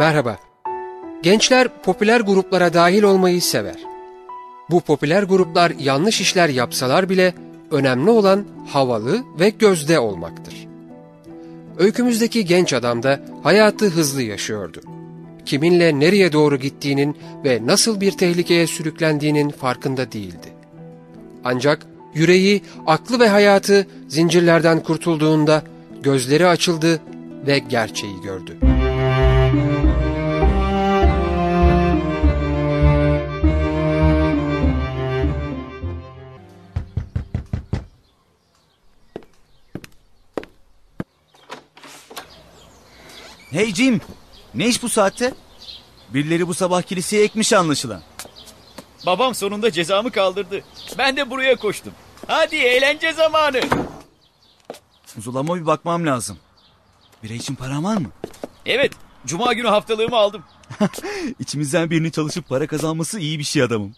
Merhaba. Gençler popüler gruplara dahil olmayı sever. Bu popüler gruplar yanlış işler yapsalar bile önemli olan havalı ve gözde olmaktır. Öykümüzdeki genç adam da hayatı hızlı yaşıyordu. Kiminle nereye doğru gittiğinin ve nasıl bir tehlikeye sürüklendiğinin farkında değildi. Ancak yüreği, aklı ve hayatı zincirlerden kurtulduğunda gözleri açıldı ve gerçeği gördü. Hey Jim, ne iş bu saatte? Birileri bu sabah kiliseye ekmiş anlaşılan. Babam sonunda cezamı kaldırdı. Ben de buraya koştum. Hadi eğlence zamanı. Uzulama bir bakmam lazım. Bira için param var mı? Evet, cuma günü haftalığımı aldım. İçimizden birini çalışıp para kazanması iyi bir şey adamım.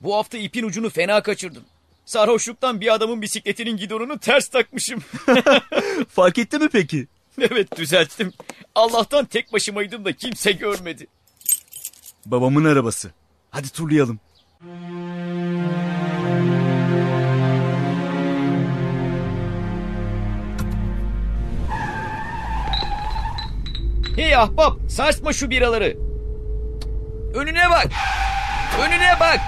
Bu hafta ipin ucunu fena kaçırdım. Sarhoşluktan bir adamın bisikletinin gidonunu ters takmışım. Fark etti mi peki? evet düzelttim. Allah'tan tek başımaydım da kimse görmedi. Babamın arabası. Hadi turlayalım. Hey ahbap sarsma şu biraları. Önüne bak. Önüne bak.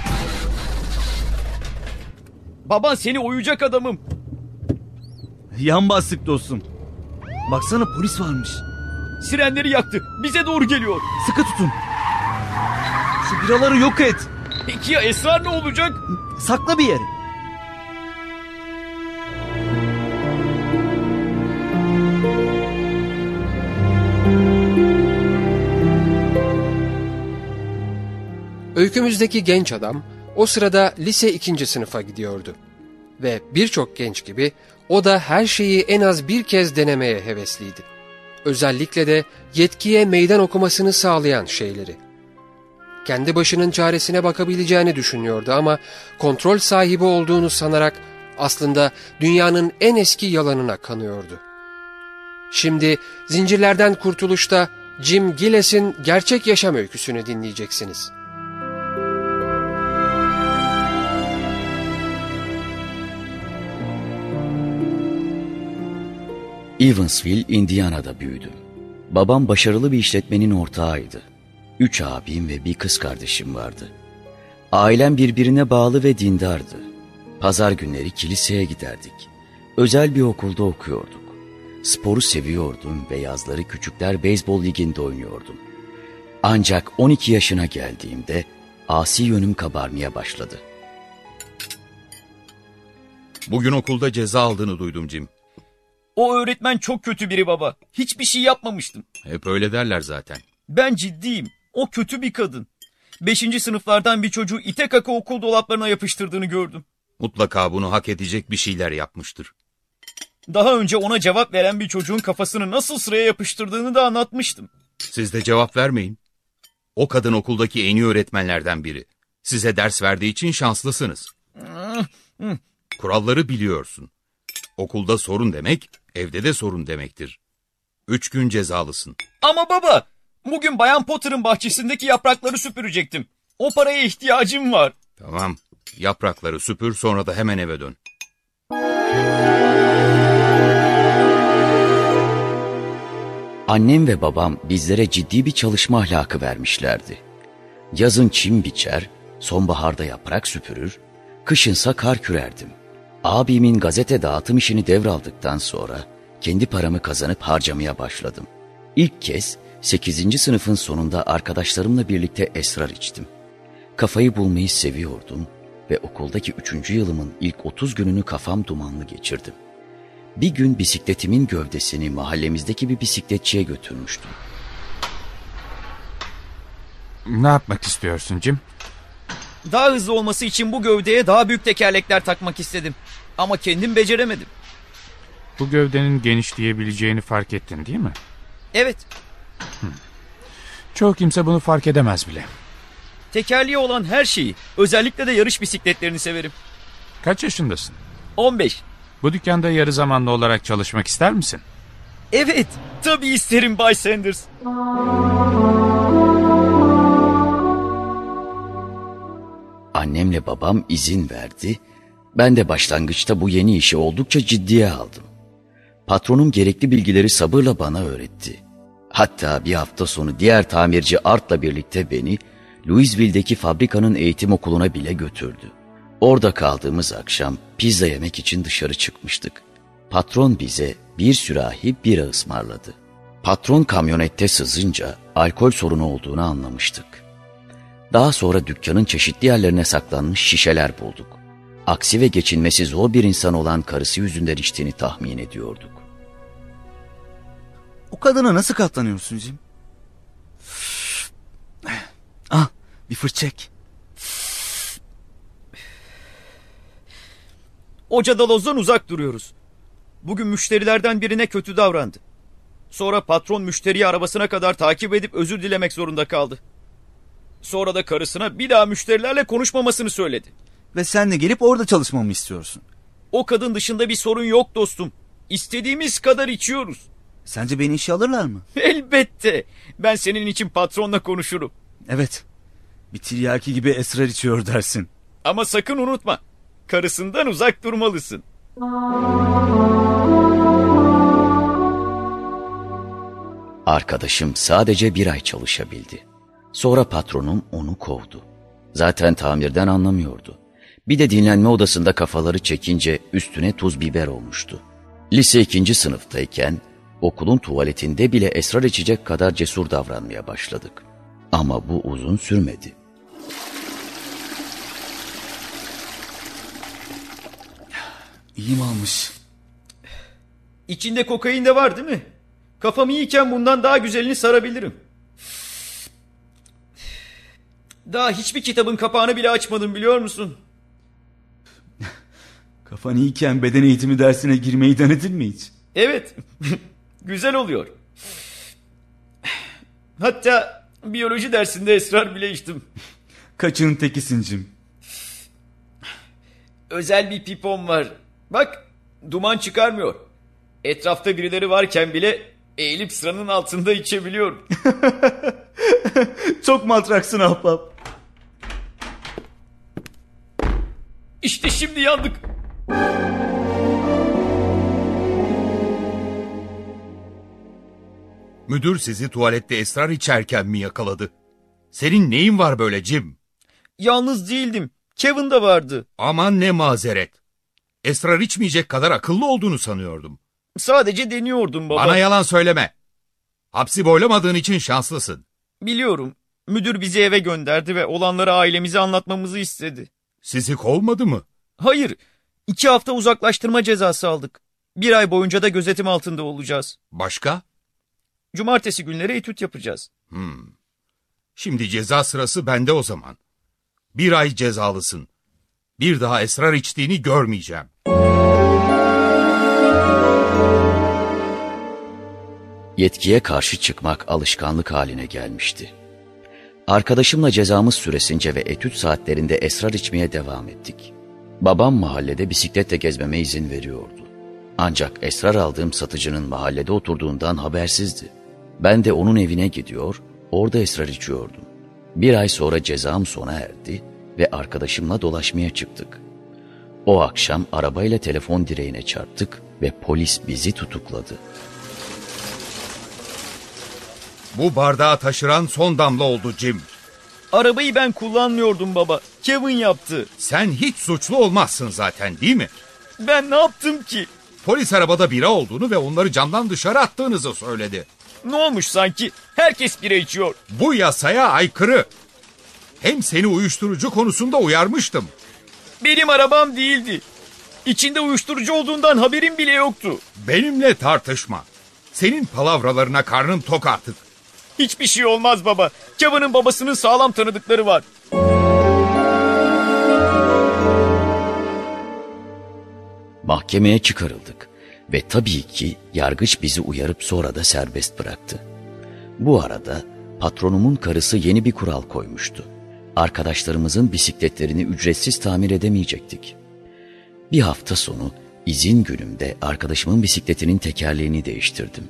Baban seni oyacak adamım. Yan bastık dostum. Baksana polis varmış. Sirenleri yaktı. Bize doğru geliyor. Sıkı tutun. Şu biraları yok et. Peki ya Esrar ne olacak? Sakla bir yere. Öykümüzdeki genç adam o sırada lise ikinci sınıfa gidiyordu. Ve birçok genç gibi o da her şeyi en az bir kez denemeye hevesliydi. Özellikle de yetkiye meydan okumasını sağlayan şeyleri. Kendi başının çaresine bakabileceğini düşünüyordu ama kontrol sahibi olduğunu sanarak aslında dünyanın en eski yalanına kanıyordu. Şimdi zincirlerden kurtuluşta Jim Gilles'in gerçek yaşam öyküsünü dinleyeceksiniz. Evansville, Indiana'da büyüdüm. Babam başarılı bir işletmenin ortağıydı. Üç abim ve bir kız kardeşim vardı. Ailem birbirine bağlı ve dindardı. Pazar günleri kiliseye giderdik. Özel bir okulda okuyorduk. Sporu seviyordum ve yazları küçükler beyzbol liginde oynuyordum. Ancak 12 yaşına geldiğimde asi yönüm kabarmaya başladı. Bugün okulda ceza aldığını duydum Jim. O öğretmen çok kötü biri baba. Hiçbir şey yapmamıştım. Hep öyle derler zaten. Ben ciddiyim. O kötü bir kadın. Beşinci sınıflardan bir çocuğu ite kaka okul dolaplarına yapıştırdığını gördüm. Mutlaka bunu hak edecek bir şeyler yapmıştır. Daha önce ona cevap veren bir çocuğun kafasını nasıl sıraya yapıştırdığını da anlatmıştım. Siz de cevap vermeyin. O kadın okuldaki en iyi öğretmenlerden biri. Size ders verdiği için şanslısınız. Kuralları biliyorsun. Okulda sorun demek, evde de sorun demektir. Üç gün cezalısın. Ama baba, bugün Bayan Potter'ın bahçesindeki yaprakları süpürecektim. O paraya ihtiyacım var. Tamam, yaprakları süpür sonra da hemen eve dön. Annem ve babam bizlere ciddi bir çalışma ahlakı vermişlerdi. Yazın çim biçer, sonbaharda yaprak süpürür, kışınsa kar kürerdim. Abimin gazete dağıtım işini devraldıktan sonra kendi paramı kazanıp harcamaya başladım. İlk kez 8. sınıfın sonunda arkadaşlarımla birlikte esrar içtim. Kafayı bulmayı seviyordum ve okuldaki 3. yılımın ilk 30 gününü kafam dumanlı geçirdim. Bir gün bisikletimin gövdesini mahallemizdeki bir bisikletçiye götürmüştüm. Ne yapmak istiyorsun Jim? Daha hızlı olması için bu gövdeye daha büyük tekerlekler takmak istedim. Ama kendim beceremedim. Bu gövdenin genişleyebileceğini fark ettin değil mi? Evet, Çoğu kimse bunu fark edemez bile. tekerleği olan her şeyi, özellikle de yarış bisikletlerini severim. Kaç yaşındasın? 15. Bu dükkanda yarı zamanlı olarak çalışmak ister misin? Evet, tabii isterim Bay Sanders. Annemle babam izin verdi. Ben de başlangıçta bu yeni işi oldukça ciddiye aldım. Patronum gerekli bilgileri sabırla bana öğretti. Hatta bir hafta sonu diğer tamirci Art'la birlikte beni Louisville'deki fabrikanın eğitim okuluna bile götürdü. Orada kaldığımız akşam pizza yemek için dışarı çıkmıştık. Patron bize bir sürahi bira ısmarladı. Patron kamyonette sızınca alkol sorunu olduğunu anlamıştık. Daha sonra dükkanın çeşitli yerlerine saklanmış şişeler bulduk. Aksi ve geçinmesi zor bir insan olan karısı yüzünden içtiğini tahmin ediyorduk. O kadına nasıl katlanıyorsun Jim? Ah bir fırçek. O cadalozdan uzak duruyoruz. Bugün müşterilerden birine kötü davrandı. Sonra patron müşteriyi arabasına kadar takip edip özür dilemek zorunda kaldı. Sonra da karısına bir daha müşterilerle konuşmamasını söyledi. Ve sen de gelip orada çalışmamı istiyorsun. O kadın dışında bir sorun yok dostum. İstediğimiz kadar içiyoruz. Sence beni işe alırlar mı? Elbette. Ben senin için patronla konuşurum. Evet. Bir tiryaki gibi esrar içiyor dersin. Ama sakın unutma. Karısından uzak durmalısın. Arkadaşım sadece bir ay çalışabildi. Sonra patronum onu kovdu. Zaten tamirden anlamıyordu. Bir de dinlenme odasında kafaları çekince üstüne tuz biber olmuştu. Lise ikinci sınıftayken okulun tuvaletinde bile esrar içecek kadar cesur davranmaya başladık. Ama bu uzun sürmedi. İyi mi almış? İçinde kokain de var değil mi? Kafam iyiyken bundan daha güzelini sarabilirim. Daha hiçbir kitabın kapağını bile açmadım biliyor musun? Kafan iyiyken beden eğitimi dersine girmeyi denedin mi hiç? Evet. Güzel oluyor. Hatta biyoloji dersinde esrar bile içtim. Kaçının tekisin Jim. Özel bir pipom var. Bak duman çıkarmıyor. Etrafta birileri varken bile eğilip sıranın altında içebiliyorum. Çok matraksın ahbap. İşte şimdi yandık. Müdür sizi tuvalette esrar içerken mi yakaladı? Senin neyin var böyle Jim? Yalnız değildim. Kevin de vardı. Aman ne mazeret. Esrar içmeyecek kadar akıllı olduğunu sanıyordum. Sadece deniyordum baba. Bana yalan söyleme. Hapsi boylamadığın için şanslısın. Biliyorum. Müdür bizi eve gönderdi ve olanları ailemize anlatmamızı istedi. Sizi kovmadı mı? Hayır. iki hafta uzaklaştırma cezası aldık. Bir ay boyunca da gözetim altında olacağız. Başka? Cumartesi günleri etüt yapacağız. Hmm. Şimdi ceza sırası bende o zaman. Bir ay cezalısın. Bir daha esrar içtiğini görmeyeceğim. Yetkiye karşı çıkmak alışkanlık haline gelmişti. Arkadaşımla cezamız süresince ve etüt saatlerinde esrar içmeye devam ettik. Babam mahallede bisikletle gezmeme izin veriyordu. Ancak esrar aldığım satıcının mahallede oturduğundan habersizdi. Ben de onun evine gidiyor, orada esrar içiyordum. Bir ay sonra cezam sona erdi ve arkadaşımla dolaşmaya çıktık. O akşam arabayla telefon direğine çarptık ve polis bizi tutukladı. Bu bardağı taşıran son damla oldu Jim. Arabayı ben kullanmıyordum baba. Kevin yaptı. Sen hiç suçlu olmazsın zaten değil mi? Ben ne yaptım ki? Polis arabada bira olduğunu ve onları camdan dışarı attığınızı söyledi. Ne olmuş sanki? Herkes bira içiyor. Bu yasaya aykırı. Hem seni uyuşturucu konusunda uyarmıştım. Benim arabam değildi. İçinde uyuşturucu olduğundan haberim bile yoktu. Benimle tartışma. Senin palavralarına karnım tok artık. Hiçbir şey olmaz baba. Kevin'in babasının sağlam tanıdıkları var. Mahkemeye çıkarıldık ve tabii ki yargıç bizi uyarıp sonra da serbest bıraktı. Bu arada patronumun karısı yeni bir kural koymuştu. Arkadaşlarımızın bisikletlerini ücretsiz tamir edemeyecektik. Bir hafta sonu izin günümde arkadaşımın bisikletinin tekerleğini değiştirdim.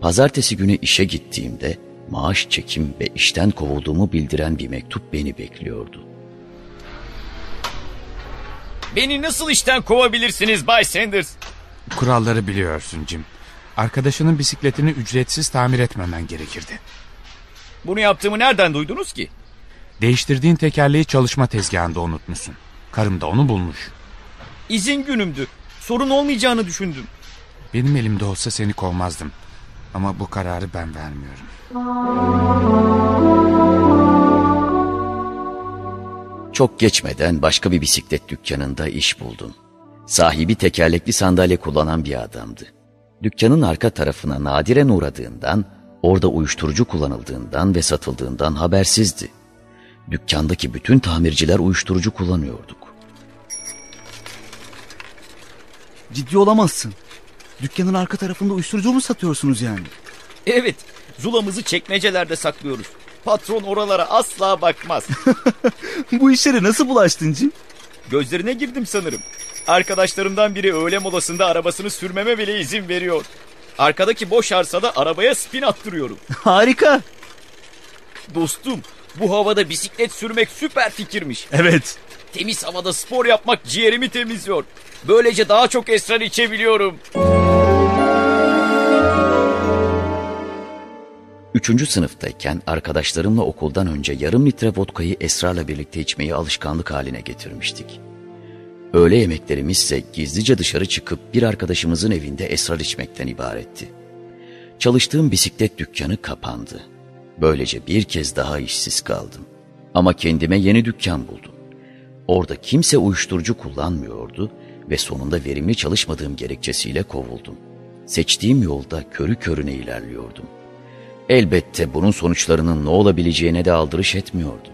Pazartesi günü işe gittiğimde maaş çekim ve işten kovulduğumu bildiren bir mektup beni bekliyordu. Beni nasıl işten kovabilirsiniz Bay Sanders? Kuralları biliyorsun Jim. Arkadaşının bisikletini ücretsiz tamir etmemen gerekirdi. Bunu yaptığımı nereden duydunuz ki? Değiştirdiğin tekerleği çalışma tezgahında unutmuşsun. Karım da onu bulmuş. İzin günümdü. Sorun olmayacağını düşündüm. Benim elimde olsa seni kovmazdım. Ama bu kararı ben vermiyorum. Çok geçmeden başka bir bisiklet dükkanında iş buldum. Sahibi tekerlekli sandalye kullanan bir adamdı. Dükkanın arka tarafına nadiren uğradığından, orada uyuşturucu kullanıldığından ve satıldığından habersizdi. Dükkandaki bütün tamirciler uyuşturucu kullanıyorduk. Ciddi olamazsın. Dükkanın arka tarafında uyuşturucu mu satıyorsunuz yani? Evet, zulamızı çekmecelerde saklıyoruz. Patron oralara asla bakmaz. Bu işlere nasıl bulaştın Cim? Gözlerine girdim sanırım. Arkadaşlarımdan biri öğle molasında arabasını sürmeme bile izin veriyor. Arkadaki boş arsada arabaya spin attırıyorum. Harika. Dostum, bu havada bisiklet sürmek süper fikirmiş. Evet. Temiz havada spor yapmak ciğerimi temizliyor. Böylece daha çok esrar içebiliyorum. Üçüncü sınıftayken arkadaşlarımla okuldan önce yarım litre vodkayı Esra'la birlikte içmeyi alışkanlık haline getirmiştik. Öğle yemeklerimiz ise gizlice dışarı çıkıp bir arkadaşımızın evinde esrar içmekten ibaretti. Çalıştığım bisiklet dükkanı kapandı. Böylece bir kez daha işsiz kaldım. Ama kendime yeni dükkan buldum. Orada kimse uyuşturucu kullanmıyordu ve sonunda verimli çalışmadığım gerekçesiyle kovuldum. Seçtiğim yolda körü körüne ilerliyordum. Elbette bunun sonuçlarının ne olabileceğine de aldırış etmiyordum.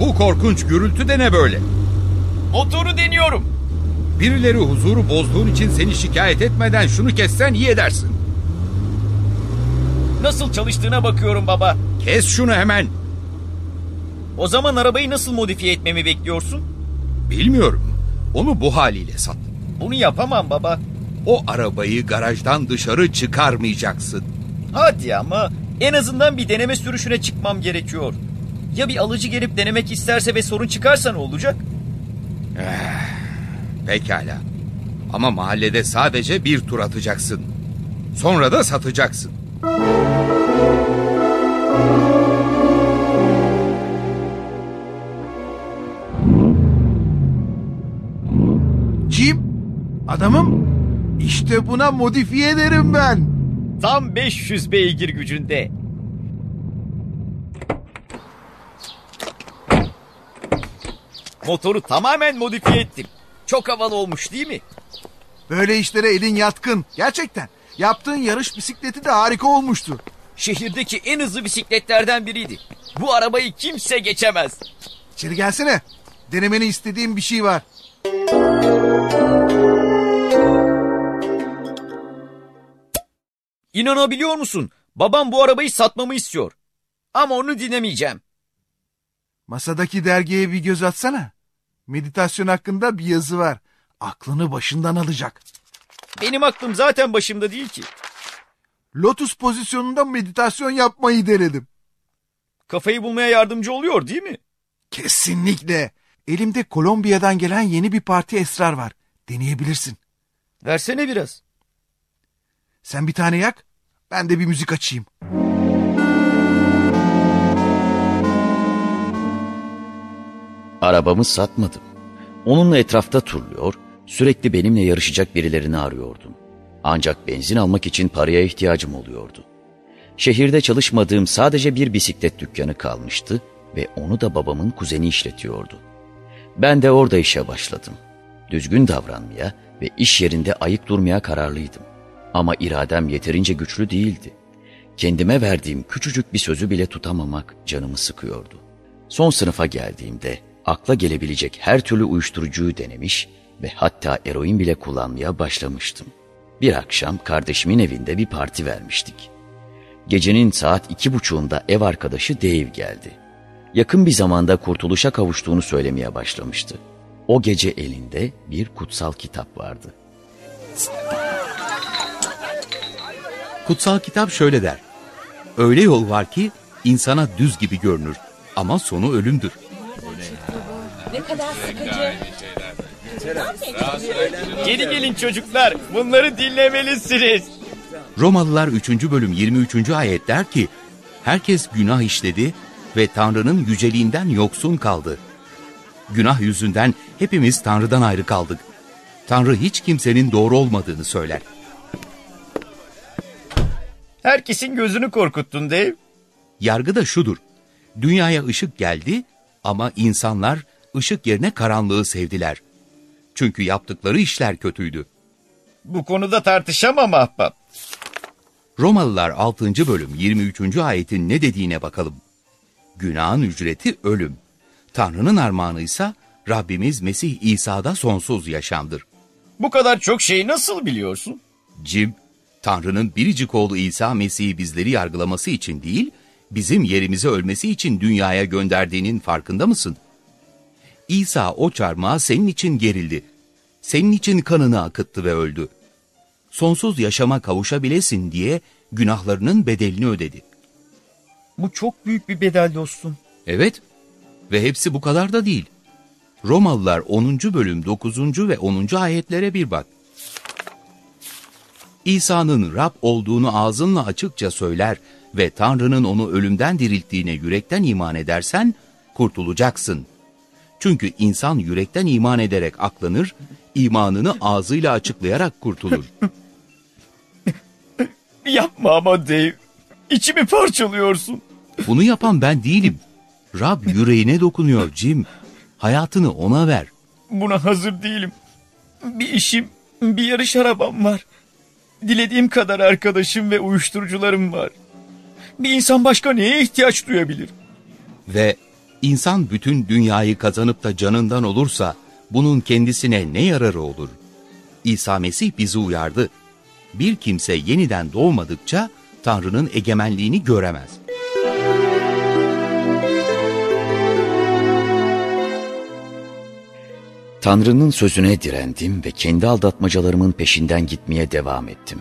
Bu korkunç gürültü de ne böyle? Motoru deniyorum. Birileri huzuru bozduğun için seni şikayet etmeden şunu kessen iyi edersin. Nasıl çalıştığına bakıyorum baba. Kes şunu hemen. O zaman arabayı nasıl modifiye etmemi bekliyorsun? Bilmiyorum. Onu bu haliyle sat. Bunu yapamam baba. O arabayı garajdan dışarı çıkarmayacaksın. Hadi ama en azından bir deneme sürüşüne çıkmam gerekiyor. Ya bir alıcı gelip denemek isterse ve sorun çıkarsa ne olacak? Pekala. Ama mahallede sadece bir tur atacaksın. Sonra da satacaksın. Jim, adamım. İşte buna modifiye ederim ben. Tam 500 beygir gücünde. Motoru tamamen modifiye ettim. Çok havalı olmuş değil mi? Böyle işlere elin yatkın. Gerçekten. Yaptığın yarış bisikleti de harika olmuştu. Şehirdeki en hızlı bisikletlerden biriydi. Bu arabayı kimse geçemez. İçeri gelsene. Denemeni istediğim bir şey var. İnanabiliyor musun? Babam bu arabayı satmamı istiyor. Ama onu dinlemeyeceğim. Masadaki dergiye bir göz atsana. Meditasyon hakkında bir yazı var. Aklını başından alacak. Benim aklım zaten başımda değil ki. Lotus pozisyonunda meditasyon yapmayı denedim. Kafayı bulmaya yardımcı oluyor değil mi? Kesinlikle. Elimde Kolombiya'dan gelen yeni bir parti esrar var. Deneyebilirsin. Versene biraz. Sen bir tane yak, ben de bir müzik açayım. Arabamı satmadım. Onunla etrafta turluyor, sürekli benimle yarışacak birilerini arıyordum. Ancak benzin almak için paraya ihtiyacım oluyordu. Şehirde çalışmadığım sadece bir bisiklet dükkanı kalmıştı ve onu da babamın kuzeni işletiyordu. Ben de orada işe başladım. Düzgün davranmaya ve iş yerinde ayık durmaya kararlıydım. Ama iradem yeterince güçlü değildi. Kendime verdiğim küçücük bir sözü bile tutamamak canımı sıkıyordu. Son sınıfa geldiğimde akla gelebilecek her türlü uyuşturucuyu denemiş ve hatta eroin bile kullanmaya başlamıştım. Bir akşam kardeşimin evinde bir parti vermiştik. Gecenin saat iki buçuğunda ev arkadaşı Dave geldi. Yakın bir zamanda kurtuluşa kavuştuğunu söylemeye başlamıştı. O gece elinde bir kutsal kitap vardı. Kutsal kitap şöyle der. Öyle yol var ki insana düz gibi görünür. Ama sonu ölümdür. Ne kadar sıkıcı. Geri gelin çocuklar. Bunları dinlemelisiniz. Romalılar 3. bölüm 23. ayet der ki, Herkes günah işledi ve Tanrı'nın yüceliğinden yoksun kaldı. Günah yüzünden hepimiz Tanrı'dan ayrı kaldık. Tanrı hiç kimsenin doğru olmadığını söyler. Herkesin gözünü korkuttun Dave. Yargı da şudur. Dünyaya ışık geldi ama insanlar ışık yerine karanlığı sevdiler. Çünkü yaptıkları işler kötüydü. Bu konuda tartışamam ahbap. Romalılar 6. bölüm 23. ayetin ne dediğine bakalım. Günahın ücreti ölüm. Tanrı'nın armağanı ise Rabbimiz Mesih İsa'da sonsuz yaşamdır. Bu kadar çok şeyi nasıl biliyorsun? Cim, Tanrı'nın biricik oğlu İsa Mesih'i bizleri yargılaması için değil, bizim yerimize ölmesi için dünyaya gönderdiğinin farkında mısın? İsa o çarmıha senin için gerildi. Senin için kanını akıttı ve öldü. Sonsuz yaşama kavuşabilesin diye günahlarının bedelini ödedi. Bu çok büyük bir bedel dostum. Evet ve hepsi bu kadar da değil. Romalılar 10. bölüm 9. ve 10. ayetlere bir bak. İsa'nın Rab olduğunu ağzınla açıkça söyler ve Tanrı'nın onu ölümden dirilttiğine yürekten iman edersen kurtulacaksın. Çünkü insan yürekten iman ederek aklanır, imanını ağzıyla açıklayarak kurtulur. Yapma ama Dave. İçimi parçalıyorsun. Bunu yapan ben değilim. Rab yüreğine dokunuyor Jim. Hayatını ona ver. Buna hazır değilim. Bir işim, bir yarış arabam var. Dilediğim kadar arkadaşım ve uyuşturucularım var. Bir insan başka neye ihtiyaç duyabilir? Ve insan bütün dünyayı kazanıp da canından olursa bunun kendisine ne yararı olur? İsa Mesih bizi uyardı. Bir kimse yeniden doğmadıkça Tanrı'nın egemenliğini göremez. Tanrı'nın sözüne direndim ve kendi aldatmacalarımın peşinden gitmeye devam ettim.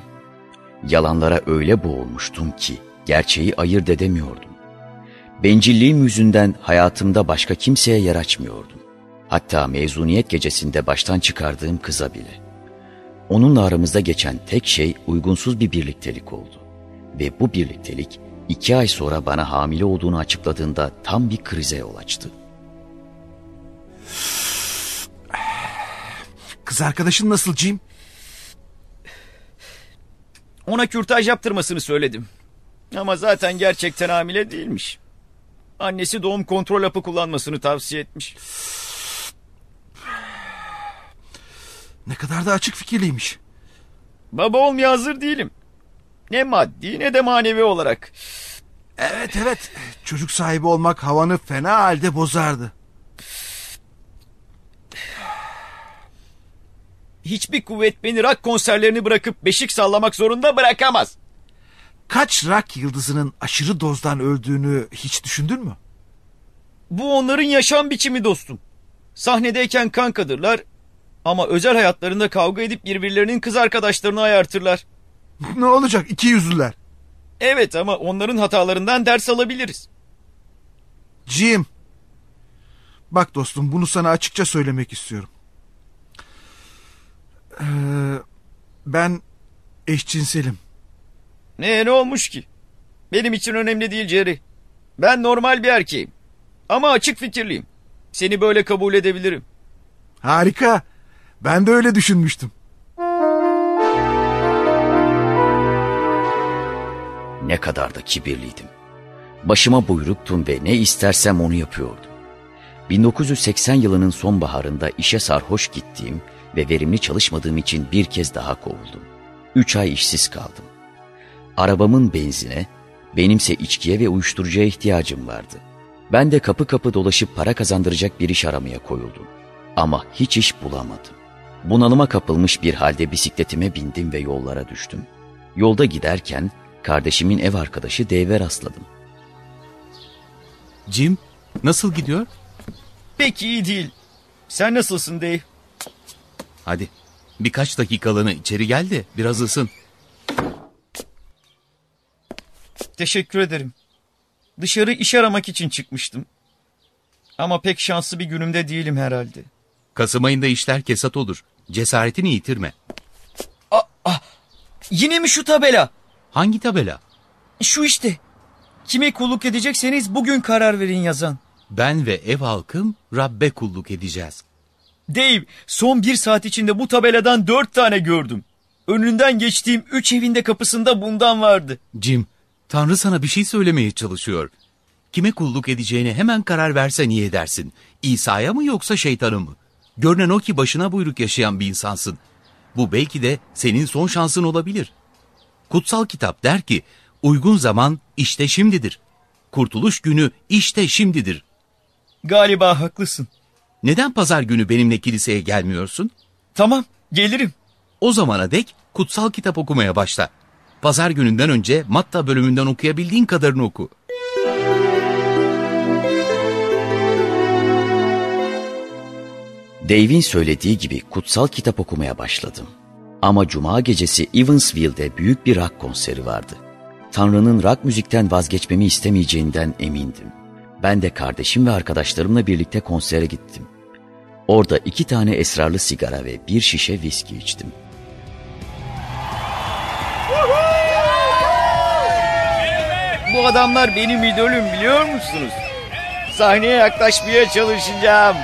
Yalanlara öyle boğulmuştum ki gerçeği ayırt edemiyordum. Bencilliğim yüzünden hayatımda başka kimseye yer açmıyordum. Hatta mezuniyet gecesinde baştan çıkardığım kıza bile. Onunla aramızda geçen tek şey uygunsuz bir birliktelik oldu. Ve bu birliktelik iki ay sonra bana hamile olduğunu açıkladığında tam bir krize yol açtı. Kız arkadaşın nasıl Jim? Ona kürtaj yaptırmasını söyledim. Ama zaten gerçekten hamile değilmiş. Annesi doğum kontrol hapı kullanmasını tavsiye etmiş. Ne kadar da açık fikirliymiş. Baba olmaya hazır değilim. Ne maddi ne de manevi olarak. Evet evet. Çocuk sahibi olmak havanı fena halde bozardı. Hiçbir kuvvet beni rock konserlerini bırakıp beşik sallamak zorunda bırakamaz. Kaç rock yıldızının aşırı dozdan öldüğünü hiç düşündün mü? Bu onların yaşam biçimi dostum. Sahnedeyken kankadırlar ama özel hayatlarında kavga edip birbirlerinin kız arkadaşlarını ayartırlar. ne olacak iki yüzlüler. Evet ama onların hatalarından ders alabiliriz. Jim. Bak dostum bunu sana açıkça söylemek istiyorum. Ee, ben eşcinselim. Ne ne olmuş ki? Benim için önemli değil Jerry. Ben normal bir erkeğim. Ama açık fikirliyim. Seni böyle kabul edebilirim. Harika. Ben de öyle düşünmüştüm. Ne kadar da kibirliydim. Başıma buyruktum ve ne istersem onu yapıyordum. 1980 yılının sonbaharında işe sarhoş gittiğim ve verimli çalışmadığım için bir kez daha kovuldum. Üç ay işsiz kaldım. Arabamın benzine, benimse içkiye ve uyuşturucuya ihtiyacım vardı. Ben de kapı kapı dolaşıp para kazandıracak bir iş aramaya koyuldum. Ama hiç iş bulamadım. Bunalıma kapılmış bir halde bisikletime bindim ve yollara düştüm. Yolda giderken kardeşimin ev arkadaşı Dave'e rastladım. Jim, nasıl gidiyor? Pek iyi değil. Sen nasılsın Dave? Hadi birkaç dakikalığına içeri gel de biraz ısın. Teşekkür ederim. Dışarı iş aramak için çıkmıştım. Ama pek şanslı bir günümde değilim herhalde. Kasım ayında işler kesat olur. Cesaretini yitirme. Yine mi şu tabela? Hangi tabela? Şu işte. Kime kulluk edecekseniz bugün karar verin yazan. Ben ve ev halkım Rabbe kulluk edeceğiz. Dave, son bir saat içinde bu tabeladan dört tane gördüm. Önünden geçtiğim üç evinde kapısında bundan vardı. Jim, Tanrı sana bir şey söylemeye çalışıyor. Kime kulluk edeceğine hemen karar versen iyi edersin. İsa'ya mı yoksa şeytana mı? Görünen o ki başına buyruk yaşayan bir insansın. Bu belki de senin son şansın olabilir. Kutsal kitap der ki, uygun zaman işte şimdidir. Kurtuluş günü işte şimdidir. Galiba haklısın. Neden pazar günü benimle kiliseye gelmiyorsun? Tamam, gelirim. O zamana dek kutsal kitap okumaya başla. Pazar gününden önce Matta bölümünden okuyabildiğin kadarını oku. Dave'in söylediği gibi kutsal kitap okumaya başladım. Ama cuma gecesi Evansville'de büyük bir rock konseri vardı. Tanrı'nın rock müzikten vazgeçmemi istemeyeceğinden emindim. Ben de kardeşim ve arkadaşlarımla birlikte konsere gittim. Orada iki tane esrarlı sigara ve bir şişe viski içtim. Bu adamlar benim idolüm biliyor musunuz? Sahneye yaklaşmaya çalışacağım.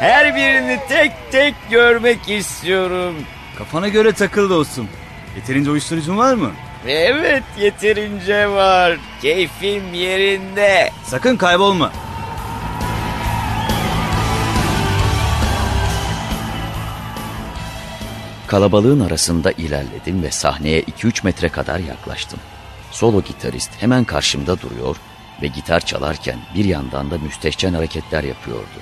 Her birini tek tek görmek istiyorum. Kafana göre takıl dostum. Yeterince uyuşturucun var mı? Evet yeterince var. Keyfim yerinde. Sakın kaybolma. Kalabalığın arasında ilerledim ve sahneye 2-3 metre kadar yaklaştım. Solo gitarist hemen karşımda duruyor ve gitar çalarken bir yandan da müstehcen hareketler yapıyordu.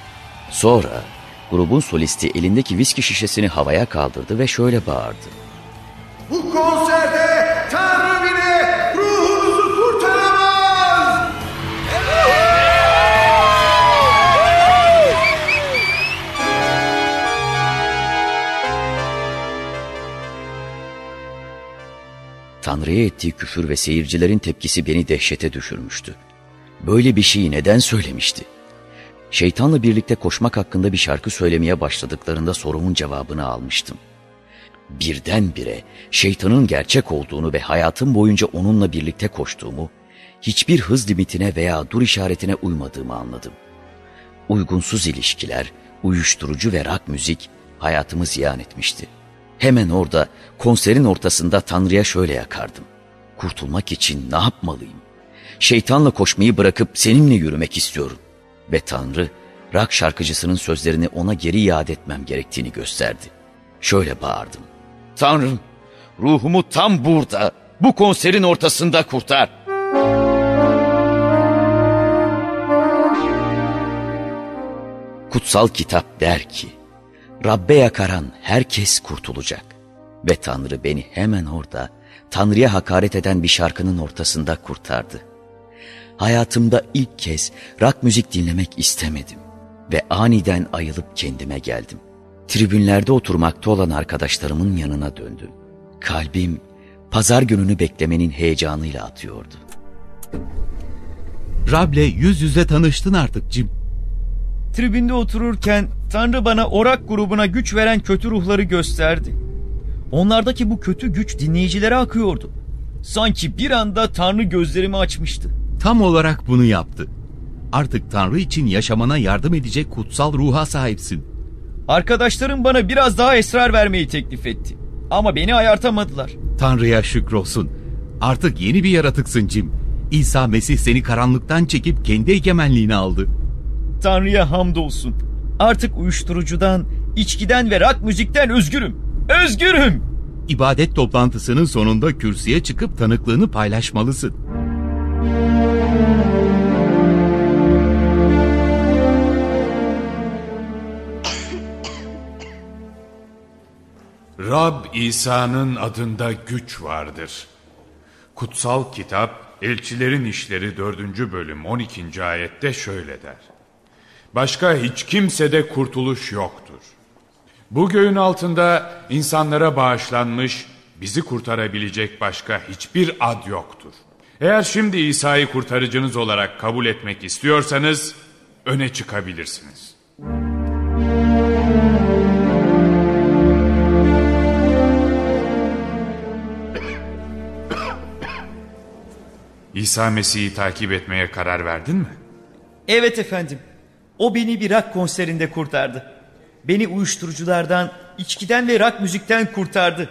Sonra grubun solisti elindeki viski şişesini havaya kaldırdı ve şöyle bağırdı. Bu konserde Tanrı bile ruhunuzu kurtaramaz. Tanrı'ya ettiği küfür ve seyircilerin tepkisi beni dehşete düşürmüştü. Böyle bir şeyi neden söylemişti? Şeytanla birlikte koşmak hakkında bir şarkı söylemeye başladıklarında sorumun cevabını almıştım. Birdenbire şeytanın gerçek olduğunu ve hayatım boyunca onunla birlikte koştuğumu, hiçbir hız limitine veya dur işaretine uymadığımı anladım. Uygunsuz ilişkiler, uyuşturucu ve rock müzik hayatımı ziyan etmişti. Hemen orada konserin ortasında Tanrı'ya şöyle yakardım. Kurtulmak için ne yapmalıyım? Şeytanla koşmayı bırakıp seninle yürümek istiyorum. Ve Tanrı rock şarkıcısının sözlerini ona geri iade etmem gerektiğini gösterdi. Şöyle bağırdım. Tanrım ruhumu tam burada bu konserin ortasında kurtar. Kutsal kitap der ki Rabbe yakaran herkes kurtulacak. Ve Tanrı beni hemen orada Tanrı'ya hakaret eden bir şarkının ortasında kurtardı. Hayatımda ilk kez rock müzik dinlemek istemedim ve aniden ayılıp kendime geldim. Tribünlerde oturmakta olan arkadaşlarımın yanına döndüm. Kalbim pazar gününü beklemenin heyecanıyla atıyordu. Rab'le yüz yüze tanıştın artık Jim. Tribünde otururken Tanrı bana orak grubuna güç veren kötü ruhları gösterdi. Onlardaki bu kötü güç dinleyicilere akıyordu. Sanki bir anda Tanrı gözlerimi açmıştı. Tam olarak bunu yaptı. Artık Tanrı için yaşamana yardım edecek kutsal ruha sahipsin. Arkadaşlarım bana biraz daha esrar vermeyi teklif etti. Ama beni ayartamadılar. Tanrı'ya şükrolsun. Artık yeni bir yaratıksın Jim. İsa Mesih seni karanlıktan çekip kendi egemenliğine aldı. Tanrı'ya hamdolsun. Artık uyuşturucudan, içkiden ve rock müzikten özgürüm. Özgürüm! İbadet toplantısının sonunda kürsüye çıkıp tanıklığını paylaşmalısın. Rab İsa'nın adında güç vardır. Kutsal kitap Elçilerin İşleri 4. bölüm 12. ayette şöyle der. Başka hiç kimsede kurtuluş yoktur. Bu göğün altında insanlara bağışlanmış, bizi kurtarabilecek başka hiçbir ad yoktur. Eğer şimdi İsa'yı kurtarıcınız olarak kabul etmek istiyorsanız, öne çıkabilirsiniz. İsa Mesih'i takip etmeye karar verdin mi? Evet efendim. O beni bir rock konserinde kurtardı. Beni uyuşturuculardan, içkiden ve rock müzikten kurtardı.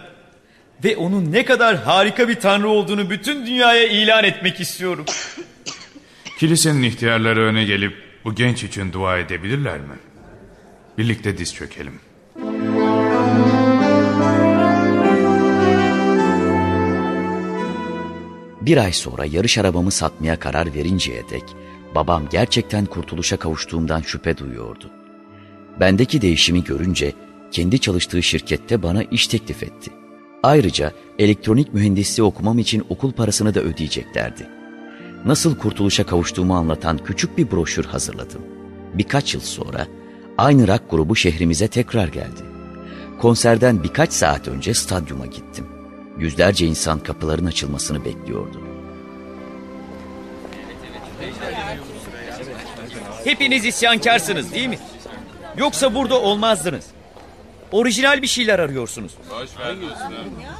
Ve onun ne kadar harika bir tanrı olduğunu bütün dünyaya ilan etmek istiyorum. Kilisenin ihtiyarları öne gelip bu genç için dua edebilirler mi? Birlikte diz çökelim. Bir ay sonra yarış arabamı satmaya karar verinceye dek babam gerçekten kurtuluşa kavuştuğumdan şüphe duyuyordu. Bendeki değişimi görünce kendi çalıştığı şirkette bana iş teklif etti. Ayrıca elektronik mühendisliği okumam için okul parasını da ödeyeceklerdi. Nasıl kurtuluşa kavuştuğumu anlatan küçük bir broşür hazırladım. Birkaç yıl sonra aynı rock grubu şehrimize tekrar geldi. Konserden birkaç saat önce stadyuma gittim. Yüzlerce insan kapıların açılmasını bekliyordu. Hepiniz isyankarsınız değil mi? Yoksa burada olmazdınız. Orijinal bir şeyler arıyorsunuz.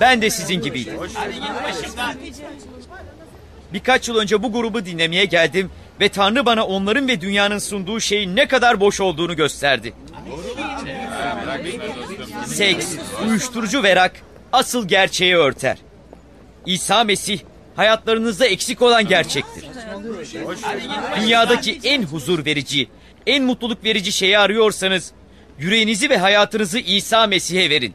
Ben de sizin gibiydim. Birkaç yıl önce bu grubu dinlemeye geldim ve Tanrı bana onların ve dünyanın sunduğu şeyin ne kadar boş olduğunu gösterdi. Seks, uyuşturucu ve rak asıl gerçeği örter. İsa Mesih hayatlarınızda eksik olan gerçektir. Dünyadaki en huzur verici, en mutluluk verici şeyi arıyorsanız yüreğinizi ve hayatınızı İsa Mesih'e verin.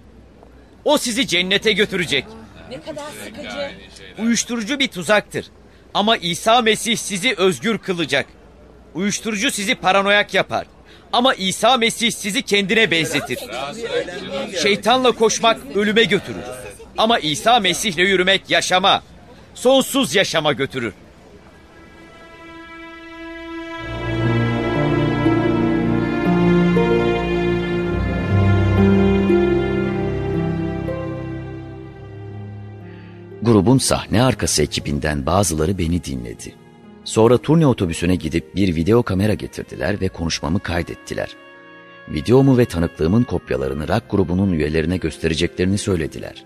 O sizi cennete götürecek. Ne kadar sıkıcı. Uyuşturucu bir tuzaktır. Ama İsa Mesih sizi özgür kılacak. Uyuşturucu sizi paranoyak yapar. Ama İsa Mesih sizi kendine benzetir. Şeytanla koşmak ölüme götürür. Ama İsa Mesih'le yürümek yaşama, sonsuz yaşama götürür. Grubun sahne arkası ekibinden bazıları beni dinledi. Sonra turne otobüsüne gidip bir video kamera getirdiler ve konuşmamı kaydettiler. Videomu ve tanıklığımın kopyalarını rock grubunun üyelerine göstereceklerini söylediler.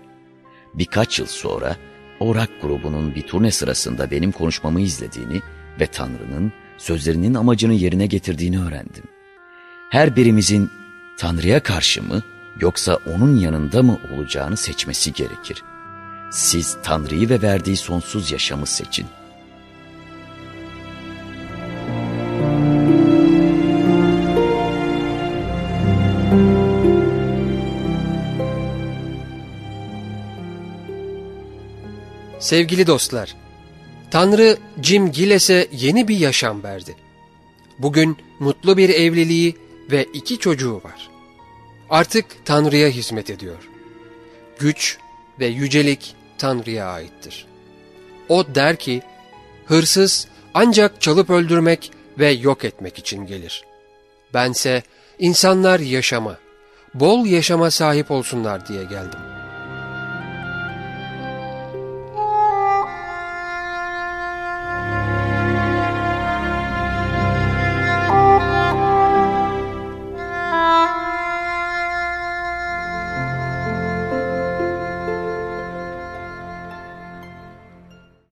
Birkaç yıl sonra o rock grubunun bir turne sırasında benim konuşmamı izlediğini ve Tanrı'nın sözlerinin amacını yerine getirdiğini öğrendim. Her birimizin Tanrı'ya karşı mı yoksa onun yanında mı olacağını seçmesi gerekir. Siz Tanrı'yı ve verdiği sonsuz yaşamı seçin. Sevgili dostlar, Tanrı Jim Gilles'e yeni bir yaşam verdi. Bugün mutlu bir evliliği ve iki çocuğu var. Artık Tanrı'ya hizmet ediyor. Güç ve yücelik Tanrı'ya aittir. O der ki, hırsız ancak çalıp öldürmek ve yok etmek için gelir. Bense insanlar yaşama, bol yaşama sahip olsunlar diye geldim.''